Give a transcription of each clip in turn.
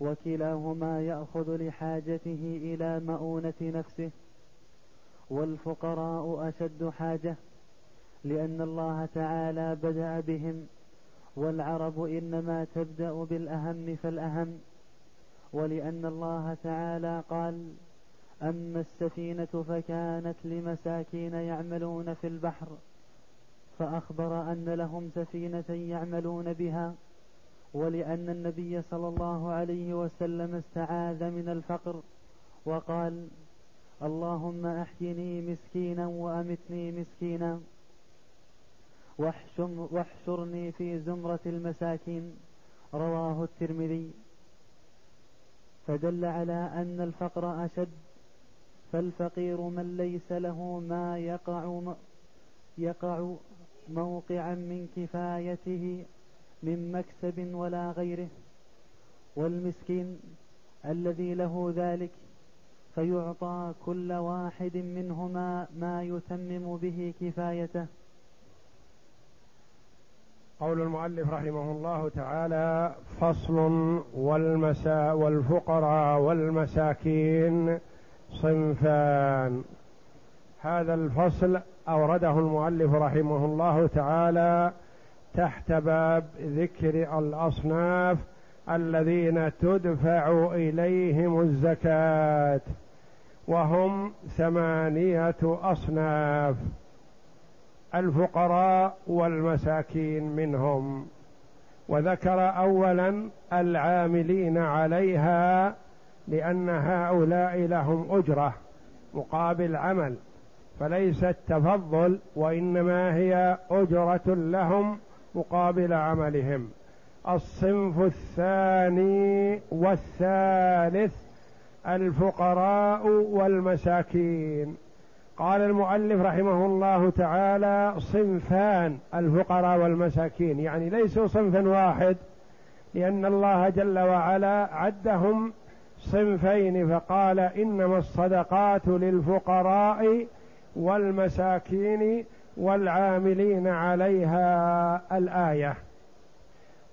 وكلاهما يأخذ لحاجته إلى مؤونة نفسه والفقراء أشد حاجة لأن الله تعالى بدأ بهم والعرب إنما تبدأ بالأهم فالأهم ولأن الله تعالى قال أما السفينة فكانت لمساكين يعملون في البحر فأخبر أن لهم سفينة يعملون بها ولأن النبي صلى الله عليه وسلم استعاذ من الفقر وقال اللهم أحيني مسكينا وأمتني مسكينا واحشرني في زمرة المساكين. رواه الترمذي. فدل على أن الفقر أشد. فالفقير من ليس له ما يقع يقع موقعا من كفايته من مكسب ولا غيره والمسكين الذي له ذلك فيعطى كل واحد منهما ما يتمم به كفايته. قول المؤلف رحمه الله تعالى فصل والمسا والفقراء والمساكين صنفان. هذا الفصل أورده المؤلف رحمه الله تعالى تحت باب ذكر الأصناف الذين تدفع إليهم الزكاة وهم ثمانية أصناف الفقراء والمساكين منهم. وذكر اولا العاملين عليها لأن هؤلاء لهم أجرة مقابل عمل فليست تفضل وإنما هي أجرة لهم مقابل عملهم. الصنف الثاني والثالث الفقراء والمساكين. قال المؤلف رحمه الله تعالى صنفان الفقراء والمساكين. يعني ليسوا صنفا واحد لأن الله جل وعلا عدهم صنفين فقال إنما الصدقات للفقراء والمساكين والعاملين عليها الآية.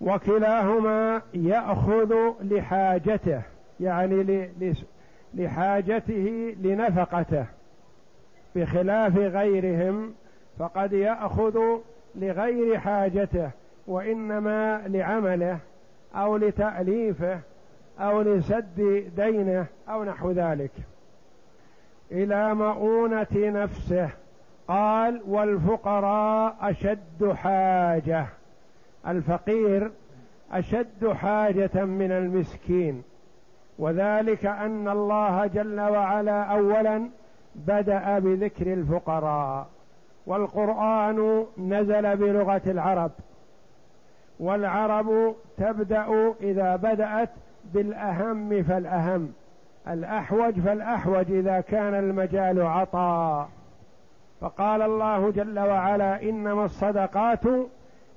وكلاهما يأخذ لحاجته يعني لحاجته لنفقته. بخلاف غيرهم فقد يأخذ لغير حاجته وإنما لعمله أو لتأليفه أو لسد دينه أو نحو ذلك. إلى مؤونة نفسه. قال والفقراء أشد حاجة الفقير أشد حاجة من المسكين وذلك أن الله جل وعلا اولا بدأ بذكر الفقراء والقرآن نزل بلغة العرب والعرب تبدأ إذا بدأت بالأهم فالأهم الأحوج فالأحوج إذا كان المجال عطاء. فقال الله جل وعلا إنما الصدقات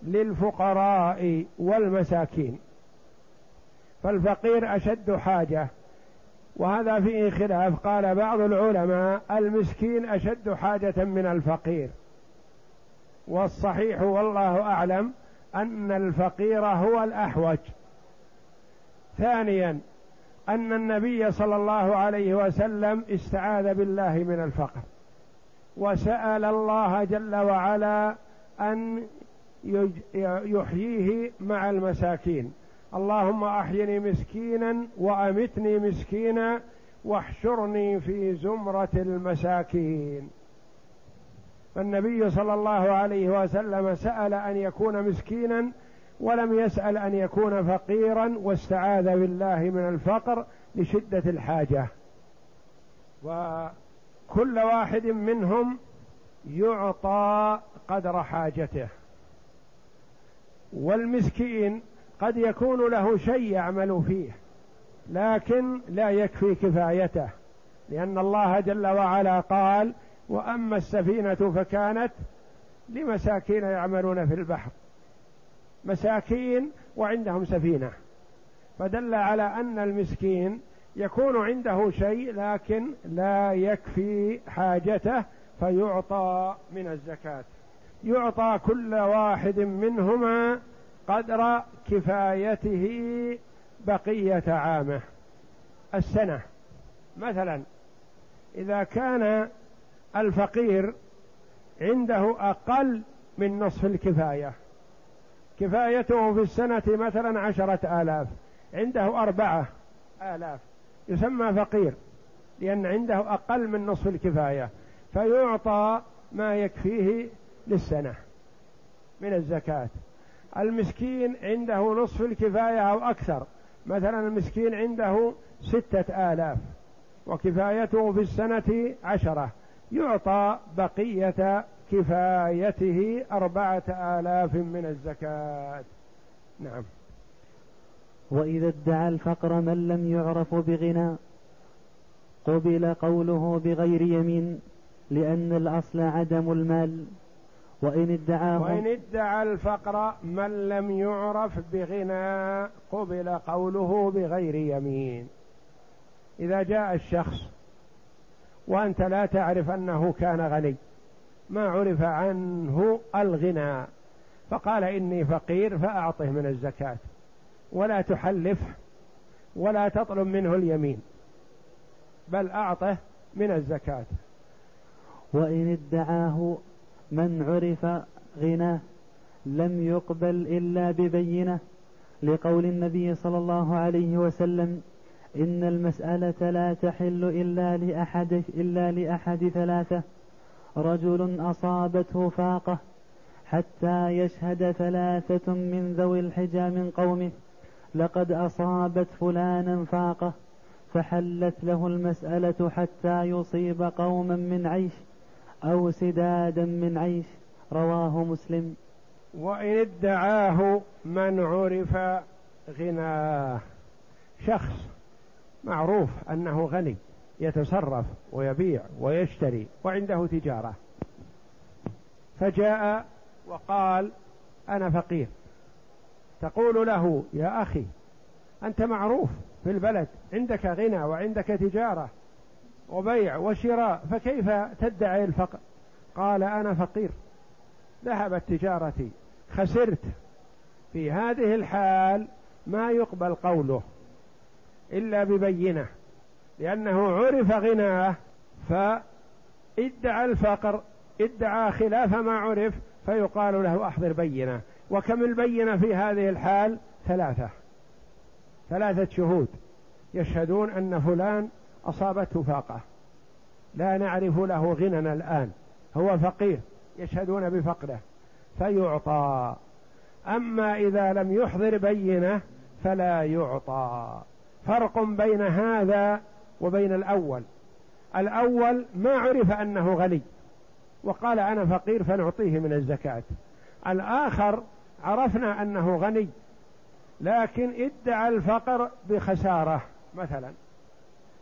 للفقراء والمساكين. فالفقير أشد حاجة وهذا فيه خلاف. قال بعض العلماء المسكين أشد حاجة من الفقير. والصحيح والله أعلم أن الفقير هو الأحوج. ثانيا أن النبي صلى الله عليه وسلم استعاذ بالله من الفقر. وسأل الله جل وعلا أن يحييه مع المساكين. اللهم أحيني مسكينا وأمتني مسكينا واحشرني في زمرة المساكين. فالنبي صلى الله عليه وسلم سأل أن يكون مسكينا ولم يسأل أن يكون فقيرا واستعاذ بالله من الفقر لشدة الحاجة. وكل واحد منهم يعطى قدر حاجته. والمسكين قد يكون له شيء يعمل فيه لكن لا يكفي كفايته لأن الله جل وعلا قال وأما السفينة فكانت لمساكين يعملون في البحر. مساكين وعندهم سفينة. فدل على أن المسكين يكون عنده شيء لكن لا يكفي حاجته فيعطى من الزكاة. يعطى كل واحد منهما قدر كفايته بقية عامه. السنة. مثلا إذا كان الفقير عنده أقل من نصف الكفاية كفايته في السنة مثلا عشرة آلاف عنده أربعة آلاف. يسمى فقير لأن عنده أقل من نصف الكفاية فيعطى ما يكفيه للسنة من الزكاة. المسكين عنده نصف الكفاية أو أكثر مثلا المسكين عنده ستة آلاف وكفايته في السنة عشرة يعطى بقية كفايته أربعة آلاف من الزكاة. نعم. وإذا ادعى الفقر من لم يعرف بغنى قبل قوله بغير يمين لأن الأصل عدم المال. وإن ادعاه وإن ادعى الفقر من لم يعرف بغنى قبل قوله بغير يمين. إذا جاء الشخص وأنت لا تعرف أنه كان غني ما عرف عنه الغنى فقال إني فقير فأعطه من الزكاة. ولا تحلف ولا تطلب منه اليمين بل أعطه من الزكاة. وإن ادعاه من عرف غناه لم يقبل إلا ببينة لقول النبي صلى الله عليه وسلم إن المسألة لا تحل إلا لأحد إلا لأحد ثلاثة. رجل أصابته فاقة حتى يشهد ثلاثة من ذوي الحجى من قومه. لقد أصابت فلانا فاقة فحلت له المسألة حتى يصيب قوما من عيش أو سدادا من عيش. رواه مسلم. وإن ادعاه من عرف غناه. شخص معروف أنه غني يتصرف ويبيع ويشتري وعنده تجارة. فجاء وقال أنا فقير. تقول له يا أخي أنت معروف في البلد عندك غنى وعندك تجارة وبيع وشراء فكيف تدعي الفقر؟ قال أنا فقير. ذهبت تجارتي خسرت. في هذه الحال ما يقبل قوله إلا ببينة لأنه عرف غناه فادعى الفقر ادعى خلاف ما عرف فيقال له أحضر بينة. وكم البينة في هذه الحال؟ ثلاثة. ثلاثة شهود يشهدون أن فلان أصابته فاقة. لا نعرف له غنى الآن. هو فقير يشهدون بفقره فيعطى. أما إذا لم يحضر بينة فلا يعطى. فرق بين هذا وبين الأول. الأول ما عرف أنه غني وقال أنا فقير فنعطيه من الزكاة. الآخر عرفنا أنه غني لكن ادعى الفقر بخسارة مثلا.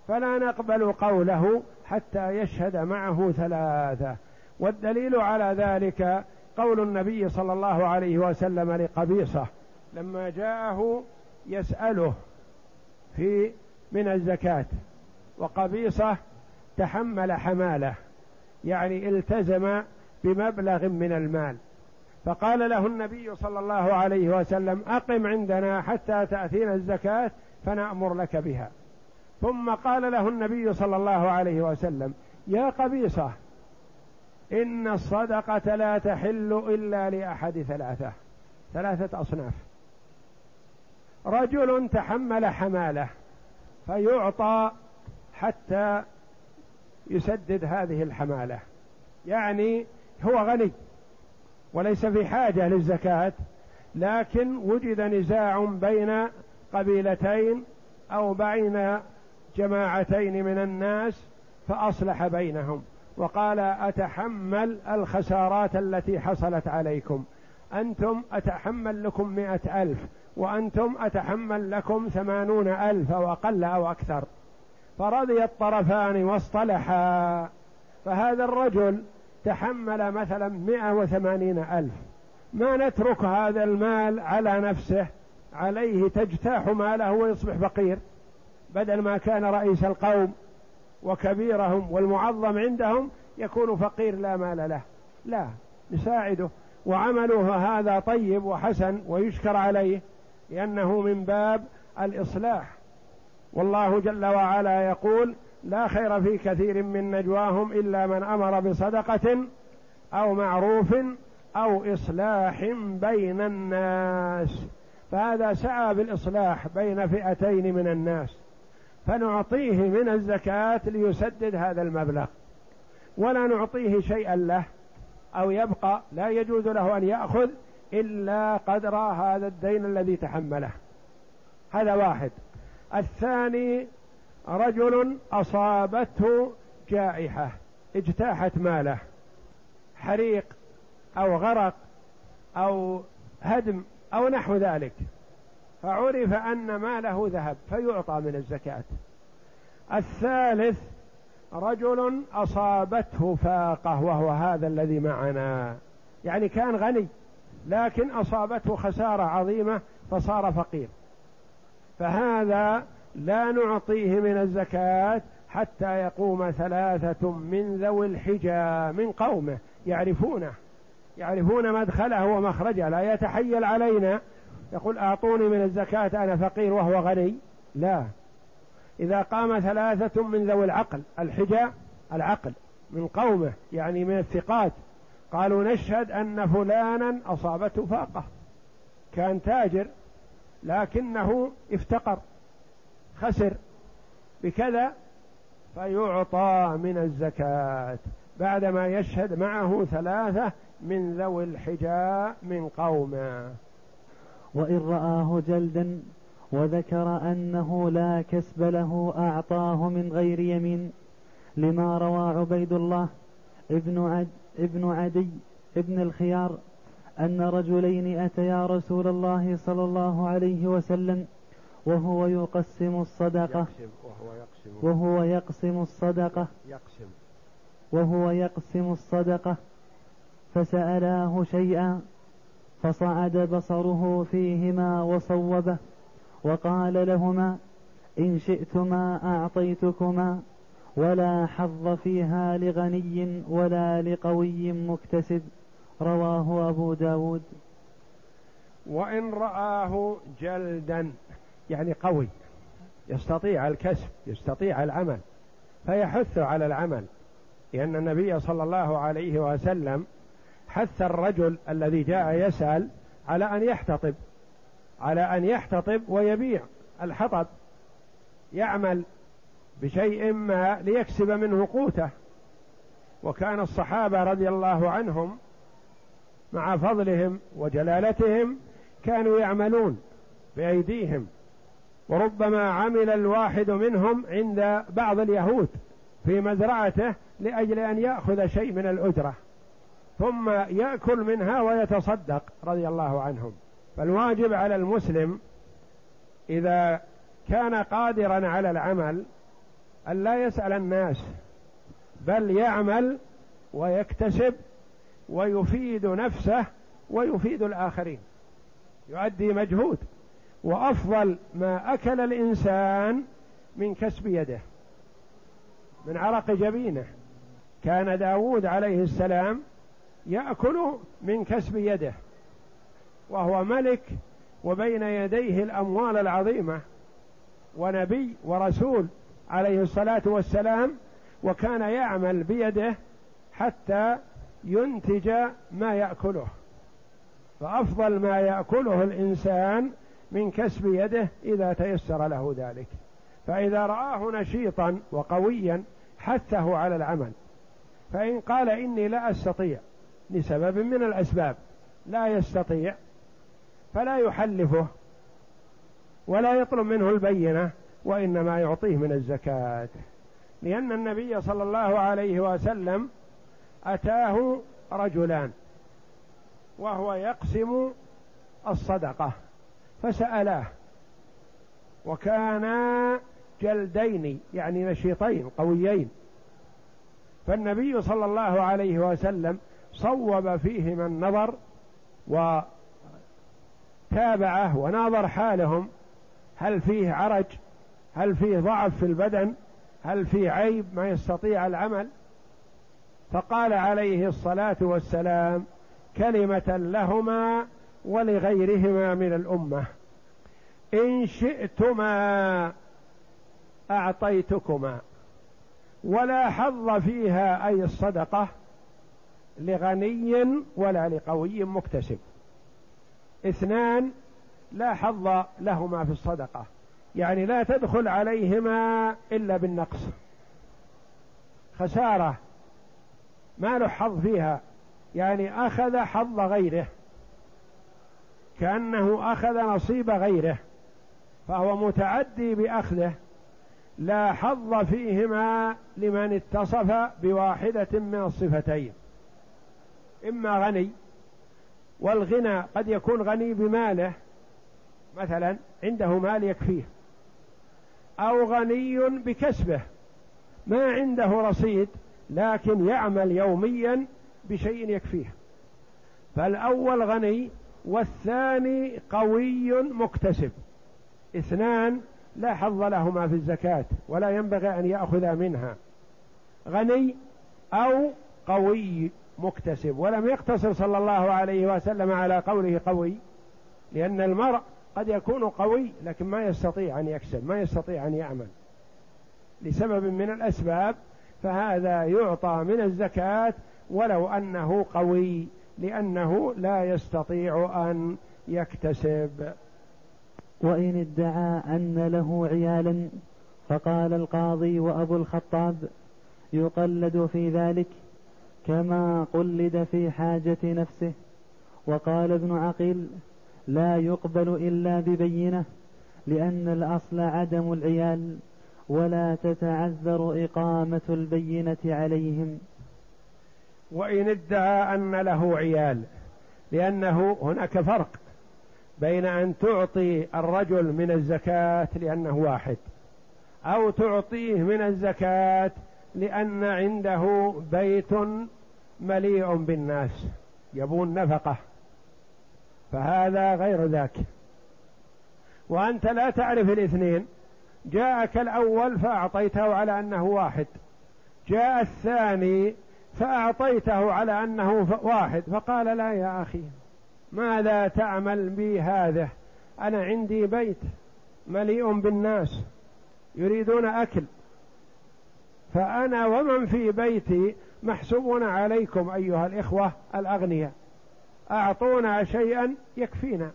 فلا نقبل قوله حتى يشهد معه ثلاثة. والدليل على ذلك قول النبي صلى الله عليه وسلم لقبيصة لما جاءه يسأله في من الزكاة. وقبيصة تحمل حماله يعني التزم بمبلغ من المال. فقال له النبي صلى الله عليه وسلم أقم عندنا حتى تأتينا الزكاة فنأمر لك بها. ثم قال له النبي صلى الله عليه وسلم يا قبيصة إن الصدقة لا تحل إلا لأحد ثلاثة ثلاثة أصناف. رجل تحمل حمالة فيعطى حتى يسدد هذه الحمالة يعني هو غني. وليس في حاجة للزكاة لكن وجد نزاع بين قبيلتين أو بين جماعتين من الناس فأصلح بينهم. وقال أتحمل الخسارات التي حصلت عليكم. أنتم أتحمل لكم مائه ألف وأنتم أتحمل لكم ثمانون ألف أو أقل أو أكثر. فرضي الطرفان واصطلحا. فهذا الرجل تحمل مثلا مئة وثمانين ألف. ما نترك هذا المال على نفسه؟ عليه تجتاح ماله ويصبح فقير. بدل ما كان رئيس القوم وكبيرهم والمعظم عندهم يكون فقير لا مال له. لا نساعده وعمله هذا طيب وحسن ويشكر عليه لأنه من باب الإصلاح. والله جل وعلا يقول لا خير في كثير من نجواهم إلا من أمر بصدقة أو معروف أو إصلاح بين الناس. فهذا سعى بالإصلاح بين فئتين من الناس فنعطيه من الزكاة ليسدد هذا المبلغ ولا نعطيه شيئا له أو يبقى لا يجوز له أن يأخذ إلا قدر هذا الدين الذي تحمله. هذا واحد. الثاني رجل أصابته جائحة اجتاحت ماله. حريق أو غرق أو هدم أو نحو ذلك. فعرف أن ماله ذهب فيعطى من الزكاة. الثالث رجل أصابته فاقة وهو هذا الذي معنا. يعني كان غني لكن أصابته خسارة عظيمة فصار فقير. فهذا لا نعطيه من الزكاة حتى يقوم ثلاثة من ذوي الحجى من قومه. يعرفونه. يعرفون مدخله ومخرجه. لا يتحيل علينا. يقول أعطوني من الزكاة أنا فقير وهو غني. لا. إذا قام ثلاثة من ذوي العقل الحجى العقل من قومه يعني من الثقات قالوا نشهد أن فلانا أصابته فاقة. كان تاجر لكنه افتقر. خسر بكذا فيعطى من الزكاة بعدما يشهد معه ثلاثة من ذوي الحجاء من قومه. وإن رآه جلدا وذكر أنه لا كسب له أعطاه من غير يمين لما روى عبيد الله ابن عد ابن عدي ابن الخيار أن رجلين أتيا رسول الله صلى الله عليه وسلم وهو يقسم الصدقة. وهو يقسم, وهو يقسم الصدقة. يقسم. وهو يقسم الصدقة. فسألاه شيئا فصعد بصره فيهما وصوبه وقال لهما إن شئتما أعطيتكما ولا حظ فيها لغني ولا لقوي مكتسب. رواه أبو داود. وإن رآه جلدا. يعني قوي يستطيع الكسب يستطيع العمل فيحث على العمل لأن النبي صلى الله عليه وسلم حث الرجل الذي جاء يسأل على أن يحتطب على أن يحتطب ويبيع الحطب يعمل بشيء ما ليكسب منه قوته. وكان الصحابة رضي الله عنهم مع فضلهم وجلالتهم كانوا يعملون بأيديهم. وربما عمل الواحد منهم عند بعض اليهود في مزرعته لأجل أن يأخذ شيء من الأجرة. ثم يأكل منها ويتصدق رضي الله عنهم. فالواجب على المسلم إذا كان قادرا على العمل أن لا يسأل الناس بل يعمل ويكتسب ويفيد نفسه ويفيد الآخرين. يؤدي مجهود. وأفضل ما أكل الإنسان من كسب يده من عرق جبينه. كان داود عليه السلام يأكل من كسب يده وهو ملك وبين يديه الأموال العظيمة ونبي ورسول عليه الصلاة والسلام وكان يعمل بيده حتى ينتج ما يأكله. فأفضل ما يأكله الإنسان من كسب يده إذا تيسر له ذلك. فإذا رآه نشيطا وقويا حثه على العمل. فإن قال إني لا أستطيع لسبب من الأسباب لا يستطيع فلا يحلفه ولا يطلب منه البينة وإنما يعطيه من الزكاة. لأن النبي صلى الله عليه وسلم أتاه رجلان وهو يقسم الصدقة. فسألاه. وكانا جلدين يعني نشيطين قويين. فالنبي صلى الله عليه وسلم صوب فيهما النظر وتابعه وناظر حالهم. هل فيه عرج؟ هل فيه ضعف في البدن؟ هل فيه عيب؟ ما يستطيع العمل؟ فقال عليه الصلاة والسلام كلمة لهما ولغيرهما من الأمة. إن شئتما أعطيتكما. ولا حظ فيها أي الصدقة لغني ولا لقوي مكتسب. اثنان لا حظ لهما في الصدقة. يعني لا تدخل عليهما إلا بالنقص. خسارة ما له حظ فيها. يعني أخذ حظ غيره. كأنه أخذ نصيب غيره فهو متعدي بأخذه لا حظ فيهما لمن اتصف بواحدة من الصفتين. إما غني والغنى قد يكون غني بماله مثلا عنده مال يكفيه أو غني بكسبه ما عنده رصيد لكن يعمل يوميا بشيء يكفيه. فالأول غني والثاني قوي مكتسب. اثنان لا حظ لهما في الزكاة ولا ينبغي أن ياخذ منها. غني أو قوي مكتسب. ولم يقتصر صلى الله عليه وسلم على قوله قوي لأن المرء قد يكون قوي لكن ما يستطيع أن يكسب ما يستطيع أن يعمل. لسبب من الأسباب فهذا يعطى من الزكاة ولو أنه قوي. لأنه لا يستطيع أن يكتسب. وإن ادعى أن له عيالا فقال القاضي وأبو الخطاب يقلد في ذلك كما قلد في حاجة نفسه. وقال ابن عقيل لا يقبل إلا ببينة لأن الأصل عدم العيال ولا تتعذر إقامة البينة عليهم. وإن ادعى أن له عيال لأنه هناك فرق بين أن تعطي الرجل من الزكاة لأنه واحد أو تعطيه من الزكاة لأن عنده بيت مليء بالناس يبون نفقة فهذا غير ذاك. وأنت لا تعرف الاثنين جاءك الأول فأعطيته على أنه واحد جاء الثاني فأعطيته على أنه واحد فقال لا يا أخي ماذا تعمل بي هذا؟ أنا عندي بيت مليء بالناس يريدون أكل. فأنا ومن في بيتي محسوبون عليكم أيها الإخوة الأغنياء أعطونا شيئا يكفينا.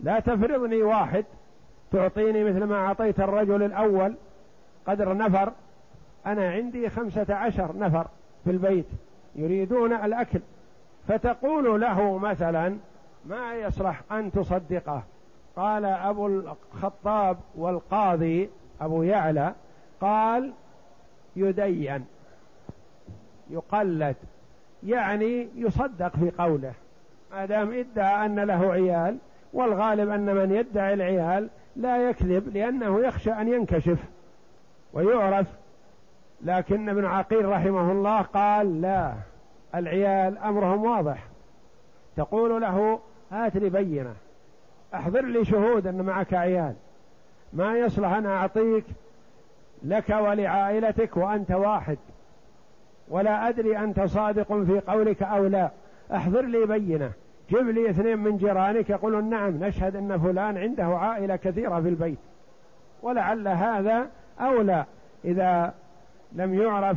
لا تفرضني واحد تعطيني مثل ما أعطيت الرجل الأول قدر نفر أنا عندي خمسة عشر نفر في البيت يريدون الأكل فتقول له مثلا ما يصلح أن تصدقه؟ قال أبو الخطاب والقاضي أبو يعلى قال يدين يقلد يعني يصدق في قوله. ما دام إدعى أن له عيال والغالب أن من يدعي العيال لا يكذب لأنه يخشى أن ينكشف ويعرف لكن ابن عقيل رحمه الله قال لا العيال أمرهم واضح. تقول له هات لي بينة أحضر لي شهود أن معك عيال. ما يصلح أن أعطيك لك ولعائلتك وأنت واحد. ولا أدري أنت صادق في قولك أو لا. أحضر لي بينة. جيب لي اثنين من جيرانك. يقولون نعم نشهد أن فلان عنده عائلة كثيرة في البيت. ولعل هذا أولى. إذا لم يعرف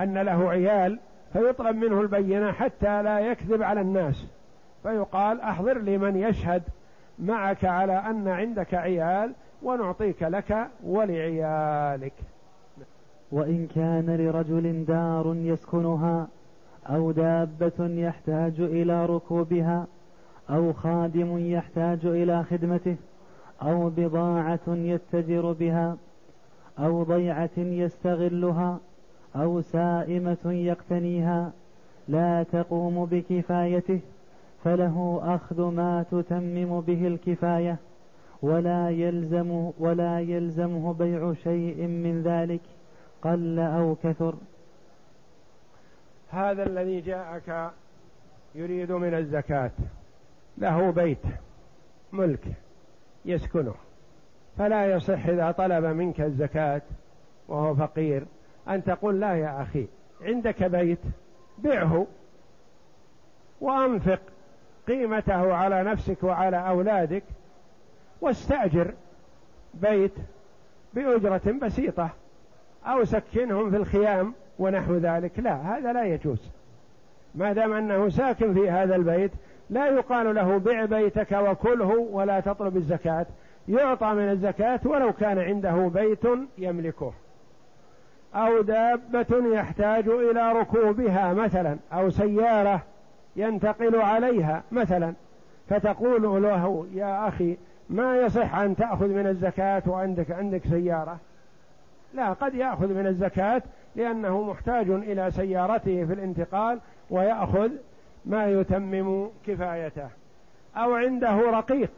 أن له عيال فيطلب منه البينة حتى لا يكذب على الناس. فيقال أحضر لي من يشهد معك على أن عندك عيال ونعطيك لك ولعيالك. وإن كان لرجل دار يسكنها أو دابة يحتاج إلى ركوبها أو خادم يحتاج إلى خدمته أو بضاعة يتجر بها أو ضيعة يستغلها أو سائمة يقتنيها لا تقوم بكفايته فله أخذ ما تتمم به الكفاية ولا يلزم ولا يلزمه بيع شيء من ذلك قل أو كثر. هذا الذي جاءك يريد من الزكاة. له بيت ملك يسكنه. فلا يصح إذا طلب منك الزكاة وهو فقير أن تقول لا يا أخي عندك بيت بعه وأنفق قيمته على نفسك وعلى أولادك واستأجر بيت بأجرة بسيطة أو سكنهم في الخيام ونحو ذلك. لا هذا لا يجوز. ما دام أنه ساكن في هذا البيت لا يقال له بع بيتك وكله ولا تطلب الزكاة. يعطى من الزكاة ولو كان عنده بيت يملكه. أو دابة يحتاج إلى ركوبها مثلا أو سيارة ينتقل عليها مثلا. فتقول له يا أخي ما يصح أن تأخذ من الزكاة وعندك عندك سيارة؟ لا قد يأخذ من الزكاة لأنه محتاج إلى سيارته في الانتقال ويأخذ ما يتمم كفايته. أو عنده رقيق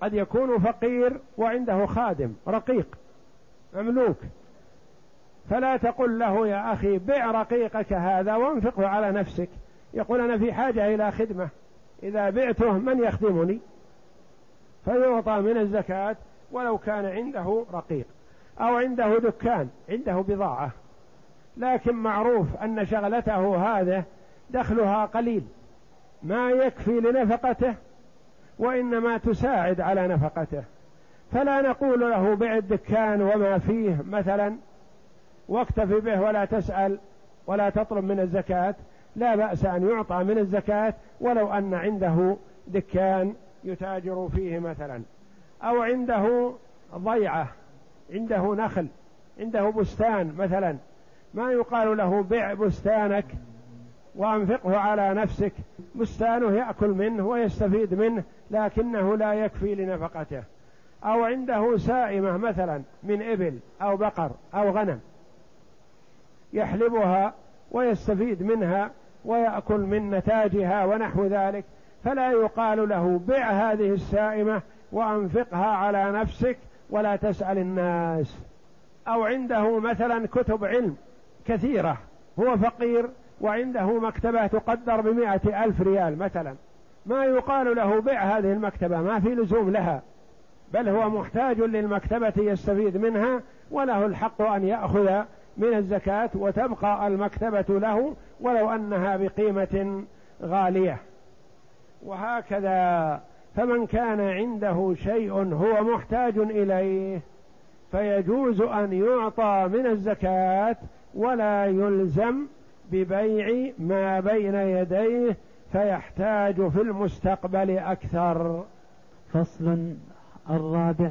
قد يكون فقير وعنده خادم رقيق مملوك. فلا تقل له يا أخي بع رقيقك هذا وانفقه على نفسك. يقول أنا في حاجة إلى خدمة. إذا بعته من يخدمني؟ فيعطى من الزكاة ولو كان عنده رقيق أو عنده دكان عنده بضاعة. لكن معروف أن شغلته هذا دخلها قليل. ما يكفي لنفقته وإنما تساعد على نفقته. فلا نقول له بع الدكان وما فيه مثلا واكتفي به ولا تسأل ولا تطلب من الزكاة. لا بأس أن يعطى من الزكاة ولو أن عنده دكان يتاجر فيه مثلا. أو عنده ضيعة عنده نخل عنده بستان مثلا. ما يقال له بع بستانك وأنفقه على نفسك. بستانه يأكل منه ويستفيد منه لكنه لا يكفي لنفقته. أو عنده سائمة مثلا من إبل أو بقر أو غنم يحلبها ويستفيد منها ويأكل من نتاجها ونحو ذلك. فلا يقال له بع هذه السائمة وأنفقها على نفسك ولا تسأل الناس. أو عنده مثلا كتب علم كثيرة هو فقير وعنده مكتبة تقدر بمائة ألف ريال مثلا. ما يقال له بع هذه المكتبة ما في لزوم لها. بل هو محتاج للمكتبة يستفيد منها وله الحق أن يأخذ من الزكاة وتبقى المكتبة له ولو أنها بقيمة غالية. وهكذا فمن كان عنده شيء هو محتاج إليه فيجوز أن يعطى من الزكاة ولا يلزم ببيع ما بين يديه فيحتاج في المستقبل أكثر. فصل الرابع.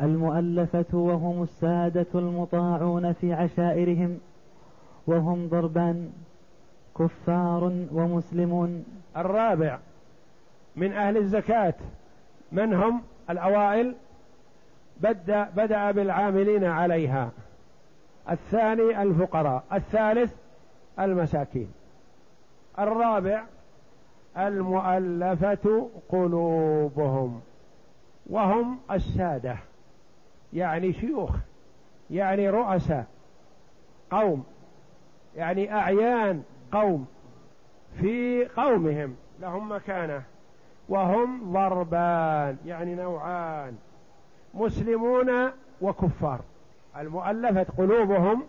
المؤلفة وهم السادة المطاعون في عشائرهم وهم ضربان كفار ومسلمون. الرابع من أهل الزكاة من هم؟ الأوائل. بدأ, بدأ بالعاملين عليها. الثاني الفقراء. الثالث المساكين. الرابع المؤلفة قلوبهم. وهم السادة يعني شيوخ يعني رؤساء قوم يعني أعيان قوم في قومهم لهم مكانة. وهم ضربان يعني نوعان مسلمون وكفار. المؤلفة قلوبهم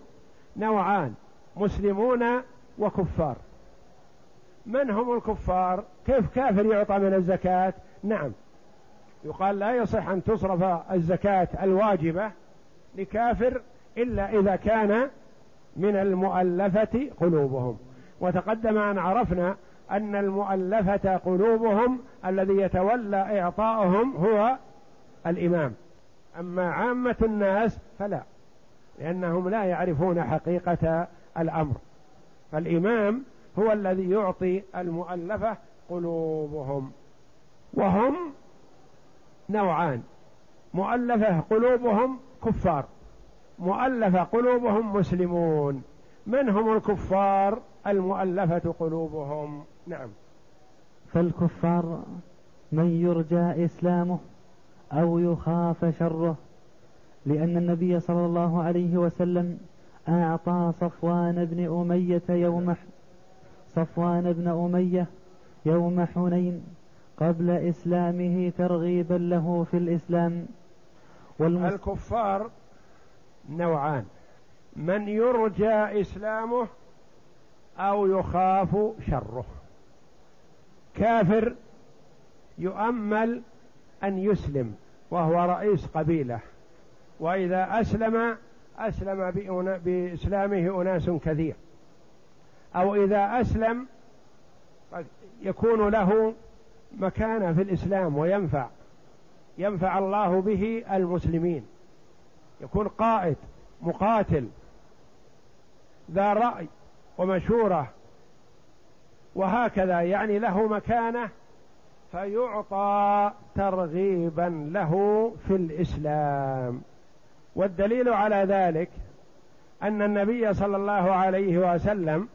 نوعان. مسلمون وكفار. من هم الكفار؟ كيف كافر يعطى من الزكاة؟ نعم. يقال لا يصح أن تصرف الزكاة الواجبة لكافر إلا إذا كان من المؤلفة قلوبهم. وتقدم أن عرفنا أن المؤلفة قلوبهم الذي يتولى إعطاءهم هو الإمام. أما عامة الناس فلا لأنهم لا يعرفون حقيقة الأمر. فالإمام هو الذي يعطي المؤلفة قلوبهم. وهم نوعان. مؤلفة قلوبهم كفار. مؤلفة قلوبهم مسلمون. من هم الكفار؟ المؤلفة قلوبهم. نعم. فالكفار من يرجى إسلامه أو يخاف شره لأن النبي صلى الله عليه وسلم أعطى صفوان بن أمية يوم صفوان بن أمية يوم حنين قبل إسلامه ترغيبا له في الإسلام. الكفار نوعان. من يرجى إسلامه أو يخاف شره. كافر يؤمل أن يسلم وهو رئيس قبيلة. وإذا أسلم أسلم بإسلامه أناس كثير. أو إذا أسلم يكون له مكانة في الإسلام وينفع. ينفع الله به المسلمين. يكون قائد مقاتل ذا رأي ومشورة. وهكذا يعني له مكانة فيعطى ترغيبا له في الإسلام. والدليل على ذلك أن النبي صلى الله عليه وسلم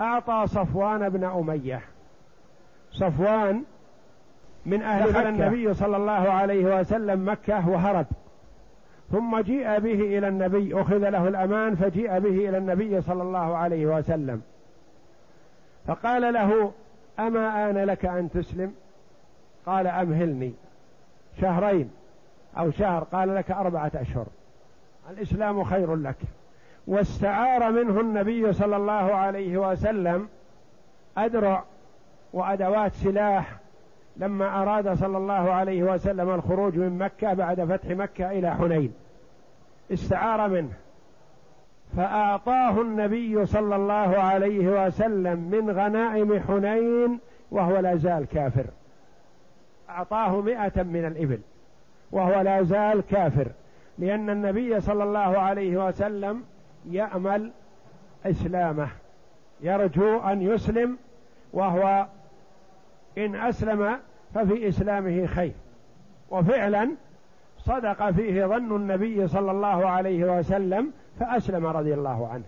أعطى صفوان بن أمية. صفوان من أهل دخل النبي صلى الله عليه وسلم مكة وهرب. ثم جيء به إلى النبي أخذ له الأمان فجيء به إلى النبي صلى الله عليه وسلم. فقال له أما آن لك أن تسلم؟ قال أمهلني شهرين. أو شهر قال لك أربعة أشهر. الإسلام خير لك. واستعار منه النبي صلى الله عليه وسلم أدرع وأدوات سلاح لما أراد صلى الله عليه وسلم الخروج من مكة بعد فتح مكة إلى حنين. استعار منه. فأعطاه النبي صلى الله عليه وسلم من غنائم حنين وهو لا زال كافر. أعطاه مئة من الإبل. وهو لا زال كافر لأن النبي صلى الله عليه وسلم يأمل إسلامه يرجو أن يسلم وهو إن أسلم ففي إسلامه خير. وفعلا صدق فيه ظن النبي صلى الله عليه وسلم فأسلم رضي الله عنه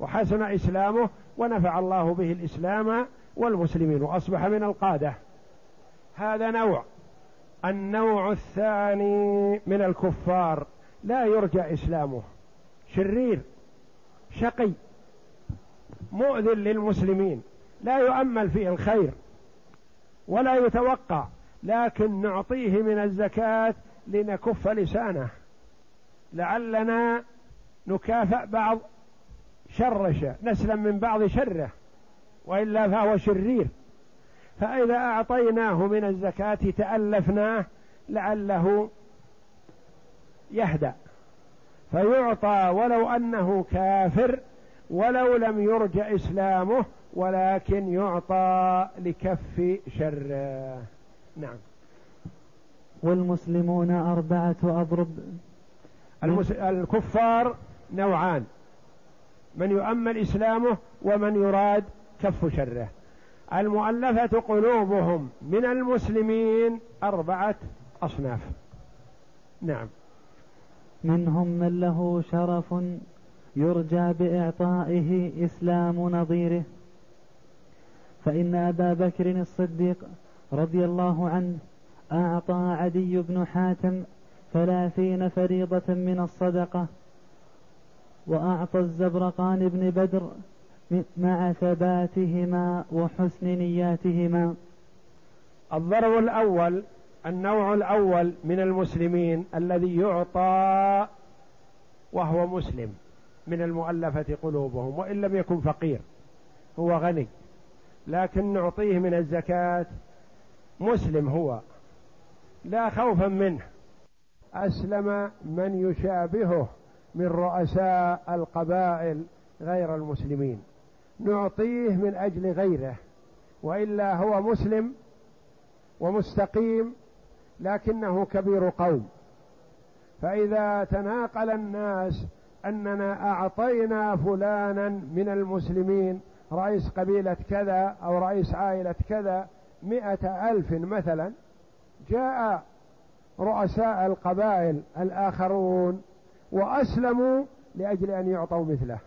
وحسن إسلامه ونفع الله به الإسلام والمسلمين وأصبح من القادة. هذا نوع النوع الثاني من الكفار لا يرجى إسلامه. شرير شقي مؤذن للمسلمين لا يؤمل فيه الخير ولا يتوقع لكن نعطيه من الزكاة لنكف لسانه. لعلنا نكافأ بعض شرشه نسلم من بعض شره وإلا فهو شرير. فإذا أعطيناه من الزكاة تألفناه لعله يهدأ. فيعطى ولو أنه كافر ولو لم يرج إسلامه ولكن يعطى لكف شره. نعم. والمسلمون أربعة أضرب. المس... الكفار نوعان. من يؤمن إسلامه ومن يراد كف شره. المؤلفة قلوبهم من المسلمين أربعة أصناف. نعم. منهم من له شرف يرجى بإعطائه إسلام نظيره. فإن أبا بكر الصديق رضي الله عنه أعطى عدي بن حاتم ثلاثين فريضة من الصدقة وأعطى الزبرقان بن بدر مع ثباتهما وحسن نياتهما. الضرب الأول النوع الأول من المسلمين الذي يعطى وهو مسلم من المؤلفة قلوبهم وإن لم يكن فقير هو غني. لكن نعطيه من الزكاة مسلم هو لا خوفا منه. أسلم من يشابهه من رؤساء القبائل غير المسلمين. نعطيه من أجل غيره وإلا هو مسلم ومستقيم لكنه كبير قوم. فإذا تناقل الناس أننا أعطينا فلانا من المسلمين رئيس قبيلة كذا أو رئيس عائلة كذا مئة ألف مثلا جاء رؤساء القبائل الآخرون وأسلموا لأجل أن يعطوا مثله.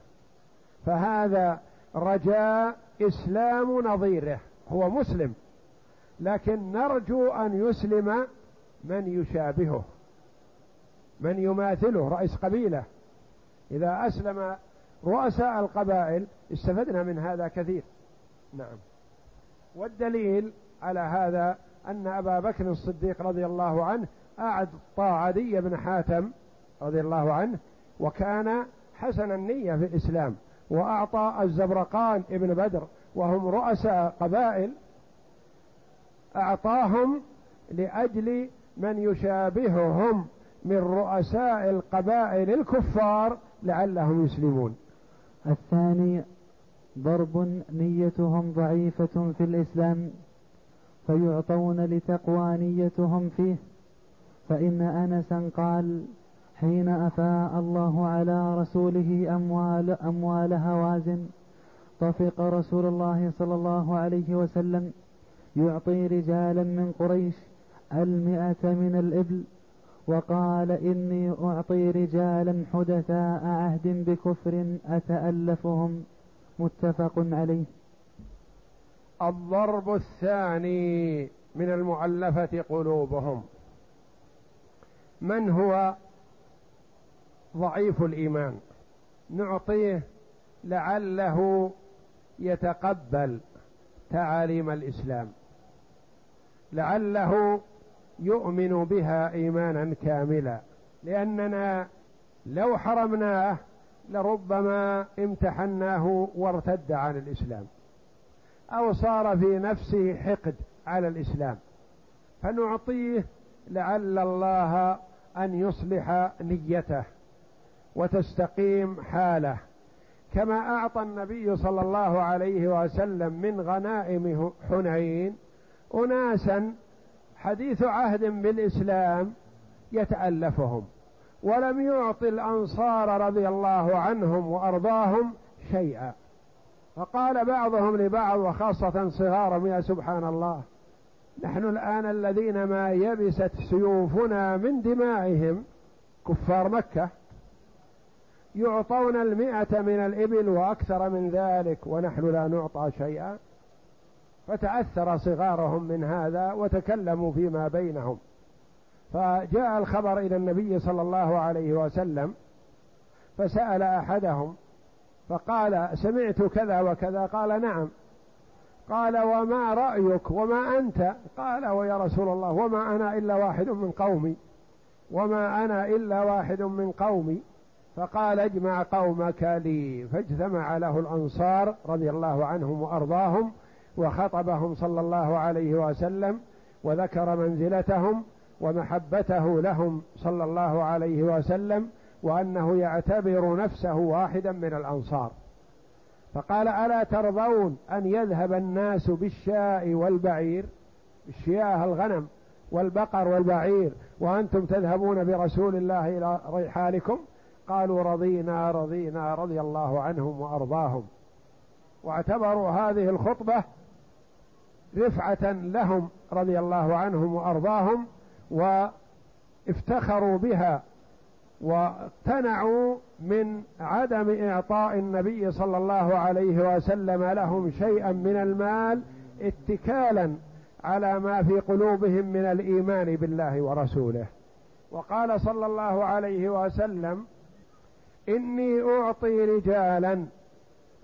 فهذا رجاء إسلام نظيره هو مسلم لكن نرجو أن يسلم من يشابهه من يماثله رئيس قبيلة. إذا أسلم رؤساء القبائل استفدنا من هذا كثير. نعم. والدليل على هذا أن أبا بكر الصديق رضي الله عنه اعطى عدي بن حاتم رضي الله عنه وكان حسن النية في الإسلام. وأعطى الزبرقان ابن بدر وهم رؤساء قبائل أعطاهم لأجل من يشابههم من رؤساء القبائل الكفار لعلهم يسلمون. الثاني ضرب نيتهم ضعيفة في الإسلام فيعطون لتقوى نيتهم فيه فإن أنسا قال حين أفاء الله على رسوله أموال, أموال هوازن طفق رسول الله صلى الله عليه وسلم يعطي رجالا من قريش المئة من الإبل وقال إني أعطي رجالا حدثاء عهد بكفر أتألفهم متفق عليه. الضرب الثاني من المؤلفة قلوبهم. من هو؟ ضعيف الإيمان. نعطيه لعله يتقبل تعاليم الإسلام. لعله يؤمن بها إيمانا كاملا. لأننا لو حرمناه لربما امتحناه وارتد عن الإسلام. أو صار في نفسه حقد على الإسلام. فنعطيه لعل الله أن يصلح نيته. وتستقيم حاله كما أعطى النبي صلى الله عليه وسلم من غنائم حنين اناسا حديث عهد بالإسلام يتألفهم ولم يعط الأنصار رضي الله عنهم وأرضاهم شيئا. فقال بعضهم لبعض وخاصة صغارهم يا سبحان الله نحن الآن الذين ما يبست سيوفنا من دمائهم كفار مكة. يعطون المئة من الإبل وأكثر من ذلك ونحن لا نعطى شيئا. فتأثر صغارهم من هذا وتكلموا فيما بينهم. فجاء الخبر إلى النبي صلى الله عليه وسلم فسأل أحدهم فقال سمعت كذا وكذا. قال نعم. قال وما رأيك؟ وما أنت؟ قال ويا رسول الله وما أنا إلا واحد من قومي. وما أنا إلا واحد من قومي. فقال اجمع قومك لي فاجتمع له الأنصار رضي الله عنهم وأرضاهم وخطبهم صلى الله عليه وسلم وذكر منزلتهم ومحبته لهم صلى الله عليه وسلم وأنه يعتبر نفسه واحدا من الأنصار. فقال ألا ترضون أن يذهب الناس بالشاء والبعير؟ الشياه الغنم والبقر والبعير وأنتم تذهبون برسول الله إلى رحالكم قالوا رضينا رضينا رضي الله عنهم وأرضاهم. واعتبروا هذه الخطبة رفعة لهم رضي الله عنهم وأرضاهم وافتخروا بها واقتنعوا من عدم إعطاء النبي صلى الله عليه وسلم لهم شيئا من المال اتكالا على ما في قلوبهم من الإيمان بالله ورسوله. وقال صلى الله عليه وسلم إني أعطي رجالا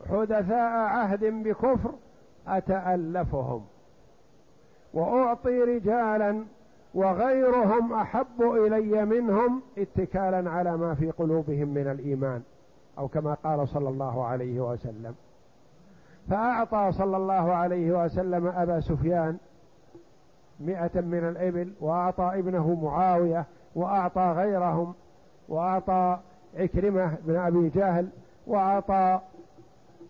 حدثاء عهد بكفر أتألفهم. وأعطي رجالا وغيرهم أحب إلي منهم اتكالا على ما في قلوبهم من الإيمان أو كما قال صلى الله عليه وسلم. فأعطى صلى الله عليه وسلم أبا سفيان مئة من الإبل وأعطى ابنه معاوية وأعطى غيرهم وأعطى عكرمة بن أبي جهل وأعطى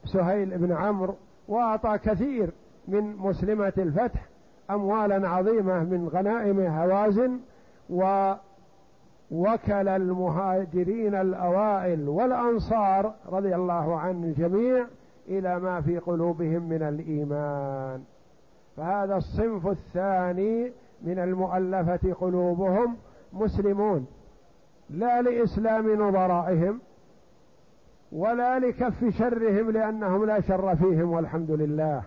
سهيل بن عمرو وأعطى كثير من مسلمة الفتح أموالا عظيمة من غنائم هوازن ووكل المهاجرين الأوائل والأنصار رضي الله عن الجميع إلى ما في قلوبهم من الإيمان. فهذا الصنف الثاني من المؤلفة قلوبهم مسلمون. لا لإسلام نظرائهم ولا لكف شرهم لأنهم لا شر فيهم والحمد لله.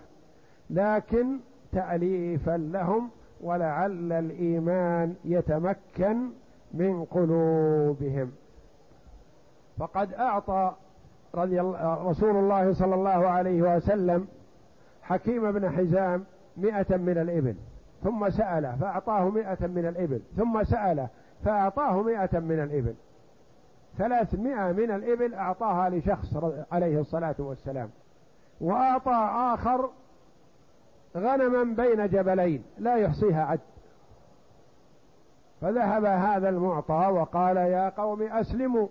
لكن تأليفا لهم ولعل الإيمان يتمكن من قلوبهم. فقد أعطى رضي الله رسول الله صلى الله عليه وسلم حكيم بن حزام مئة من الإبل ثم سأله فأعطاه مئة من الإبل ثم سأله فأعطاه مئة من الإبل. ثلاثمائة من الإبل أعطاها لشخص عليه الصلاة والسلام. وأعطى آخر غنما بين جبلين لا يحصيها عد. فذهب هذا المعطى وقال يا قوم أسلموا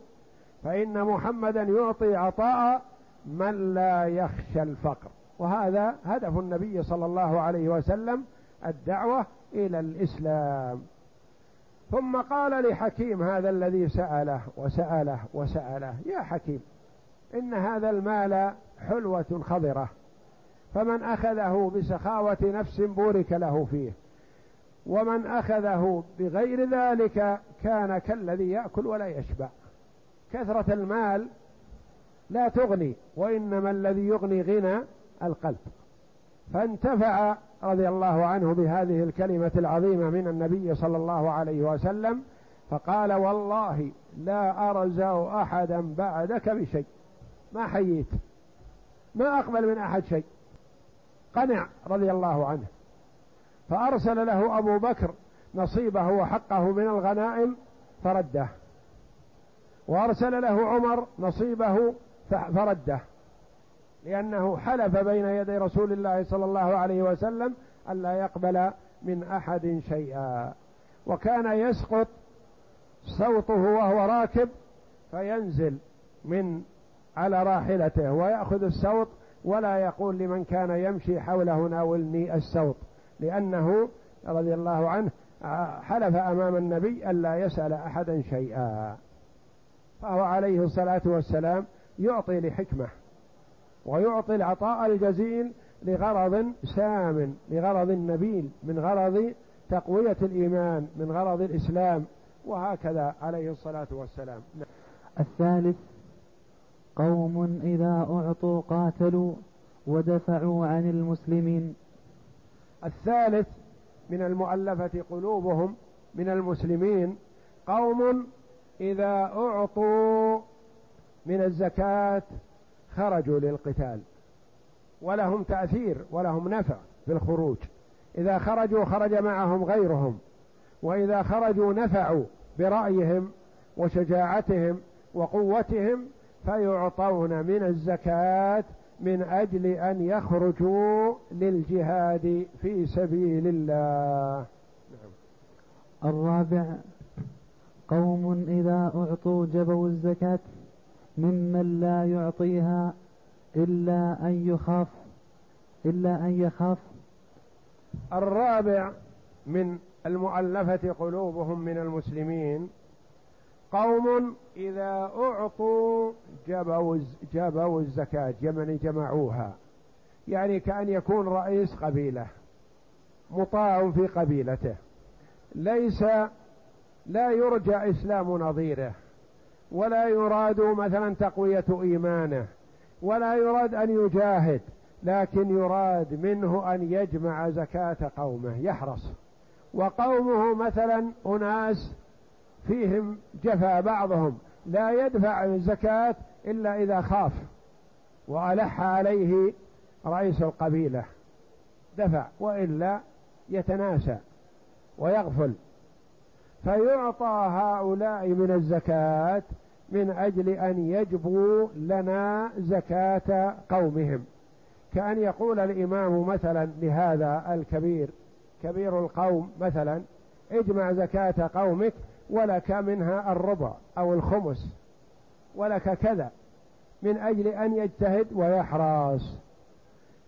فإن محمدا يعطي عطاء من لا يخشى الفقر. وهذا هدف النبي صلى الله عليه وسلم الدعوة إلى الإسلام. ثم قال لحكيم هذا الذي سأله وسأله وسأله يا حكيم إن هذا المال حلوة خضرة فمن أخذه بسخاوة نفس بورك له فيه ومن أخذه بغير ذلك كان كالذي يأكل ولا يشبع. كثرة المال لا تغني وإنما الذي يغني غنى القلب. فانتفع رضي الله عنه بهذه الكلمة العظيمة من النبي صلى الله عليه وسلم فقال والله لا أرزع أحدا بعدك بشيء. ما حييت. ما أقبل من أحد شيء. قنع رضي الله عنه. فأرسل له أبو بكر نصيبه وحقه من الغنائم فرده. وأرسل له عمر نصيبه فرده. لأنه حلف بين يدي رسول الله صلى الله عليه وسلم ألا يقبل من أحد شيئا. وكان يسقط صوته وهو راكب فينزل من على راحلته ويأخذ السوط ولا يقول لمن كان يمشي حوله ناولني السوط لأنه رضي الله عنه حلف أمام النبي ألا يسأل أحدا شيئا. فهو عليه الصلاة والسلام يعطي لحكمة. ويعطي العطاء الجزيل لغرض سام لغرض نبيل من غرض تقوية الإيمان من غرض الإسلام وهكذا عليه الصلاة والسلام. الثالث قوم إذا أعطوا قاتلوا ودفعوا عن المسلمين. الثالث من المؤلفة قلوبهم من المسلمين قوم إذا أعطوا من الزكاة خرجوا للقتال. ولهم تأثير ولهم نفع في الخروج. إذا خرجوا خرج معهم غيرهم. وإذا خرجوا نفعوا برأيهم وشجاعتهم وقوتهم فيعطون من الزكاة من أجل أن يخرجوا للجهاد في سبيل الله. نعم. الرابع قوم إذا أعطوا جبوا الزكاة. ممن لا يعطيها إلا أن يخاف إلا أن يخاف. الرابع من المؤلفة قلوبهم من المسلمين قوم إذا أعطوا جبوا جبوا الزكاة جمن جمعوها. يعني كأن يكون رئيس قبيلة مطاع في قبيلته. ليس لا يرجى إسلام نظيره. ولا يراد مثلا تقوية إيمانه ولا يراد أن يجاهد لكن يراد منه أن يجمع زكاة قومه يحرص. وقومه مثلا أناس فيهم جفا بعضهم لا يدفع الزكاة إلا إذا خاف وألح عليه رئيس القبيلة. دفع وإلا يتناسى ويغفل. فيعطى هؤلاء من الزكاة من أجل أن يجبوا لنا زكاة قومهم. كأن يقول الإمام مثلا لهذا الكبير كبير القوم مثلا اجمع زكاة قومك ولك منها الربع أو الخمس ولك كذا من أجل أن يجتهد ويحرص.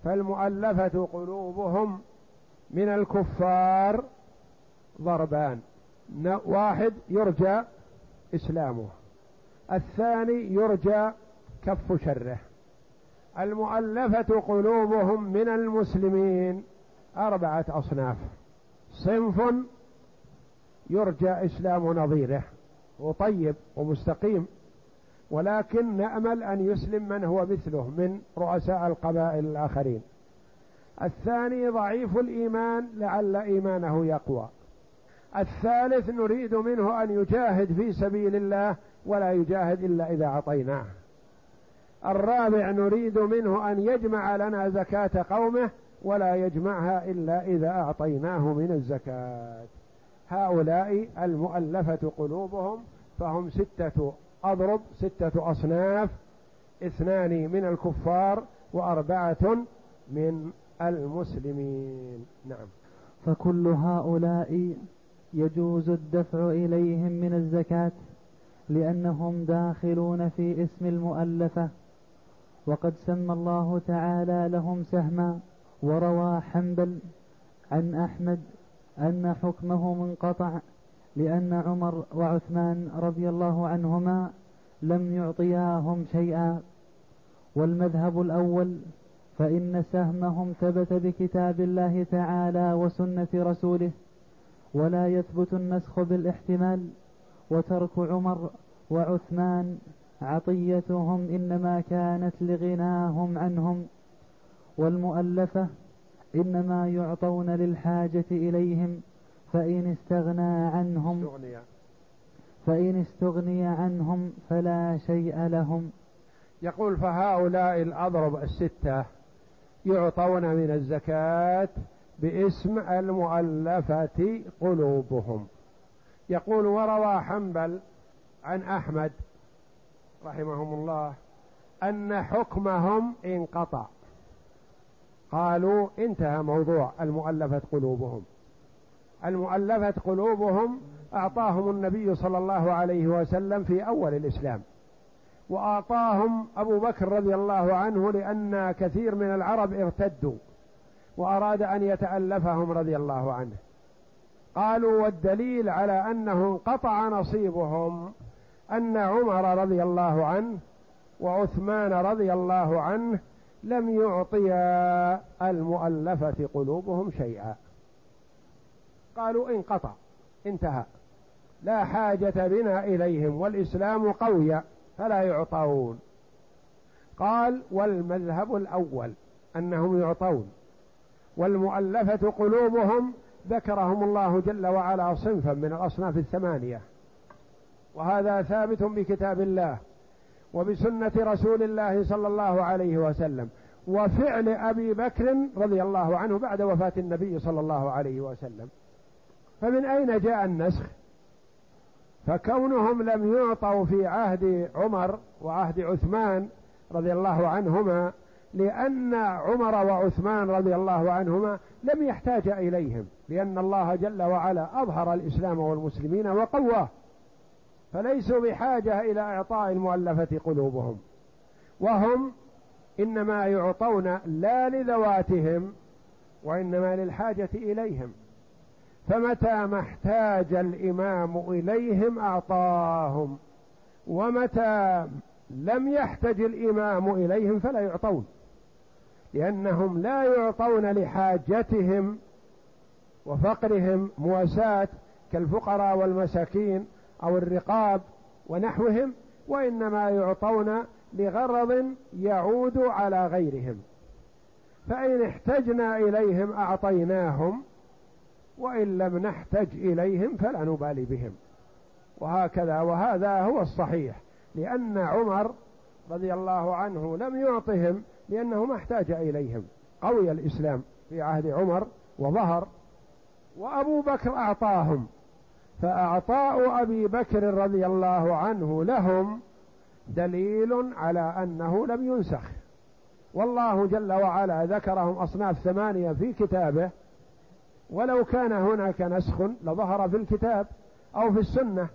فالمؤلفة قلوبهم من الكفار ضربان. واحد يرجى إسلامه. الثاني يرجى كف شره. المؤلفة قلوبهم من المسلمين أربعة أصناف. صنف يرجى إسلام نظيره وطيب ومستقيم ولكن نأمل أن يسلم من هو مثله من رؤساء القبائل الآخرين. الثاني ضعيف الإيمان لعل إيمانه يقوى. الثالث نريد منه أن يجاهد في سبيل الله ولا يجاهد إلا إذا أعطيناه. الرابع نريد منه أن يجمع لنا زكاة قومه ولا يجمعها إلا إذا أعطيناه من الزكاة. هؤلاء المؤلفة قلوبهم فهم ستة أضرب ستة أصناف اثنان من الكفار وأربعة من المسلمين. نعم. فكل هؤلاء يجوز الدفع إليهم من الزكاة. لأنهم داخلون في اسم المؤلفة وقد سمى الله تعالى لهم سهما وروى حنبل عن أحمد أن حكمه منقطع لأن عمر وعثمان رضي الله عنهما لم يعطياهم شيئا. والمذهب الأول فإن سهمهم ثبت بكتاب الله تعالى وسنة رسوله ولا يثبت النسخ بالاحتمال. وترك عمر وعثمان عطيتهم إنما كانت لغناهم عنهم والمؤلفة إنما يعطون للحاجة إليهم فإن استغنى عنهم فإن استغني عنهم فلا شيء لهم. يقول فهؤلاء الأضرب الستة يعطون من الزكاة باسم المؤلفة قلوبهم. يقول وروى حنبل عن أحمد رحمهم الله أن حكمهم انقطع. قالوا انتهى موضوع المؤلفة قلوبهم. المؤلفة قلوبهم أعطاهم النبي صلى الله عليه وسلم في أول الإسلام وأعطاهم أبو بكر رضي الله عنه لأن كثير من العرب ارتدوا وأراد أن يتألفهم رضي الله عنه. قالوا والدليل على أنه انقطع نصيبهم أن عمر رضي الله عنه وعثمان رضي الله عنه لم يعطيا المؤلفة قلوبهم شيئا. قالوا انقطع انتهى. لا حاجة بنا إليهم والإسلام قوي فلا يعطون. قال والمذهب الأول أنهم يعطون والمؤلفة قلوبهم ذكرهم الله جل وعلا صنفا من الأصناف الثمانية. وهذا ثابت بكتاب الله وبسنة رسول الله صلى الله عليه وسلم وفعل أبي بكر رضي الله عنه بعد وفاة النبي صلى الله عليه وسلم. فمن أين جاء النسخ؟ فكونهم لم يعطوا في عهد عمر وعهد عثمان رضي الله عنهما لأن عمر وعثمان رضي الله عنهما لم يحتاج إليهم. لأن الله جل وعلا أظهر الإسلام والمسلمين وقواه. فليسوا بحاجة إلى إعطاء المؤلفة قلوبهم. وهم إنما يعطون لا لذواتهم وإنما للحاجة إليهم. فمتى ما احتاج الإمام إليهم أعطاهم. ومتى لم يحتج الإمام إليهم فلا يعطون. لأنهم لا يعطون لحاجتهم وفقرهم مواساة كالفقراء والمساكين أو الرقاب ونحوهم وإنما يعطون لغرض يعود على غيرهم. فإن احتجنا إليهم أعطيناهم وإن لم نحتج إليهم فلا نبالي بهم. وهكذا وهذا هو الصحيح لأن عمر رضي الله عنه لم يعطهم لأنه ما احتاج إليهم. قوي الإسلام في عهد عمر وظهر وأبو بكر أعطاهم فأعطاء أبي بكر رضي الله عنه لهم دليل على أنه لم ينسخ. والله جل وعلا ذكرهم أصناف ثمانية في كتابه ولو كان هناك نسخ لظهر في الكتاب أو في السنة.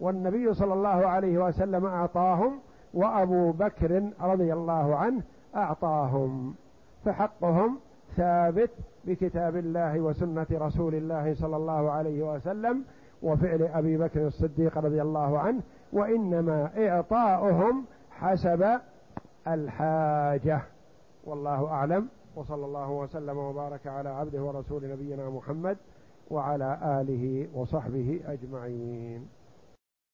والنبي صلى الله عليه وسلم أعطاهم وأبو بكر رضي الله عنه أعطاهم فحقهم ثابت بكتاب الله وسنة رسول الله صلى الله عليه وسلم وفعل أبي بكر الصديق رضي الله عنه وإنما إعطاؤهم حسب الحاجة. والله أعلم. وصلى الله وسلم وبارك على عبده ورسول نبينا محمد وعلى آله وصحبه أجمعين.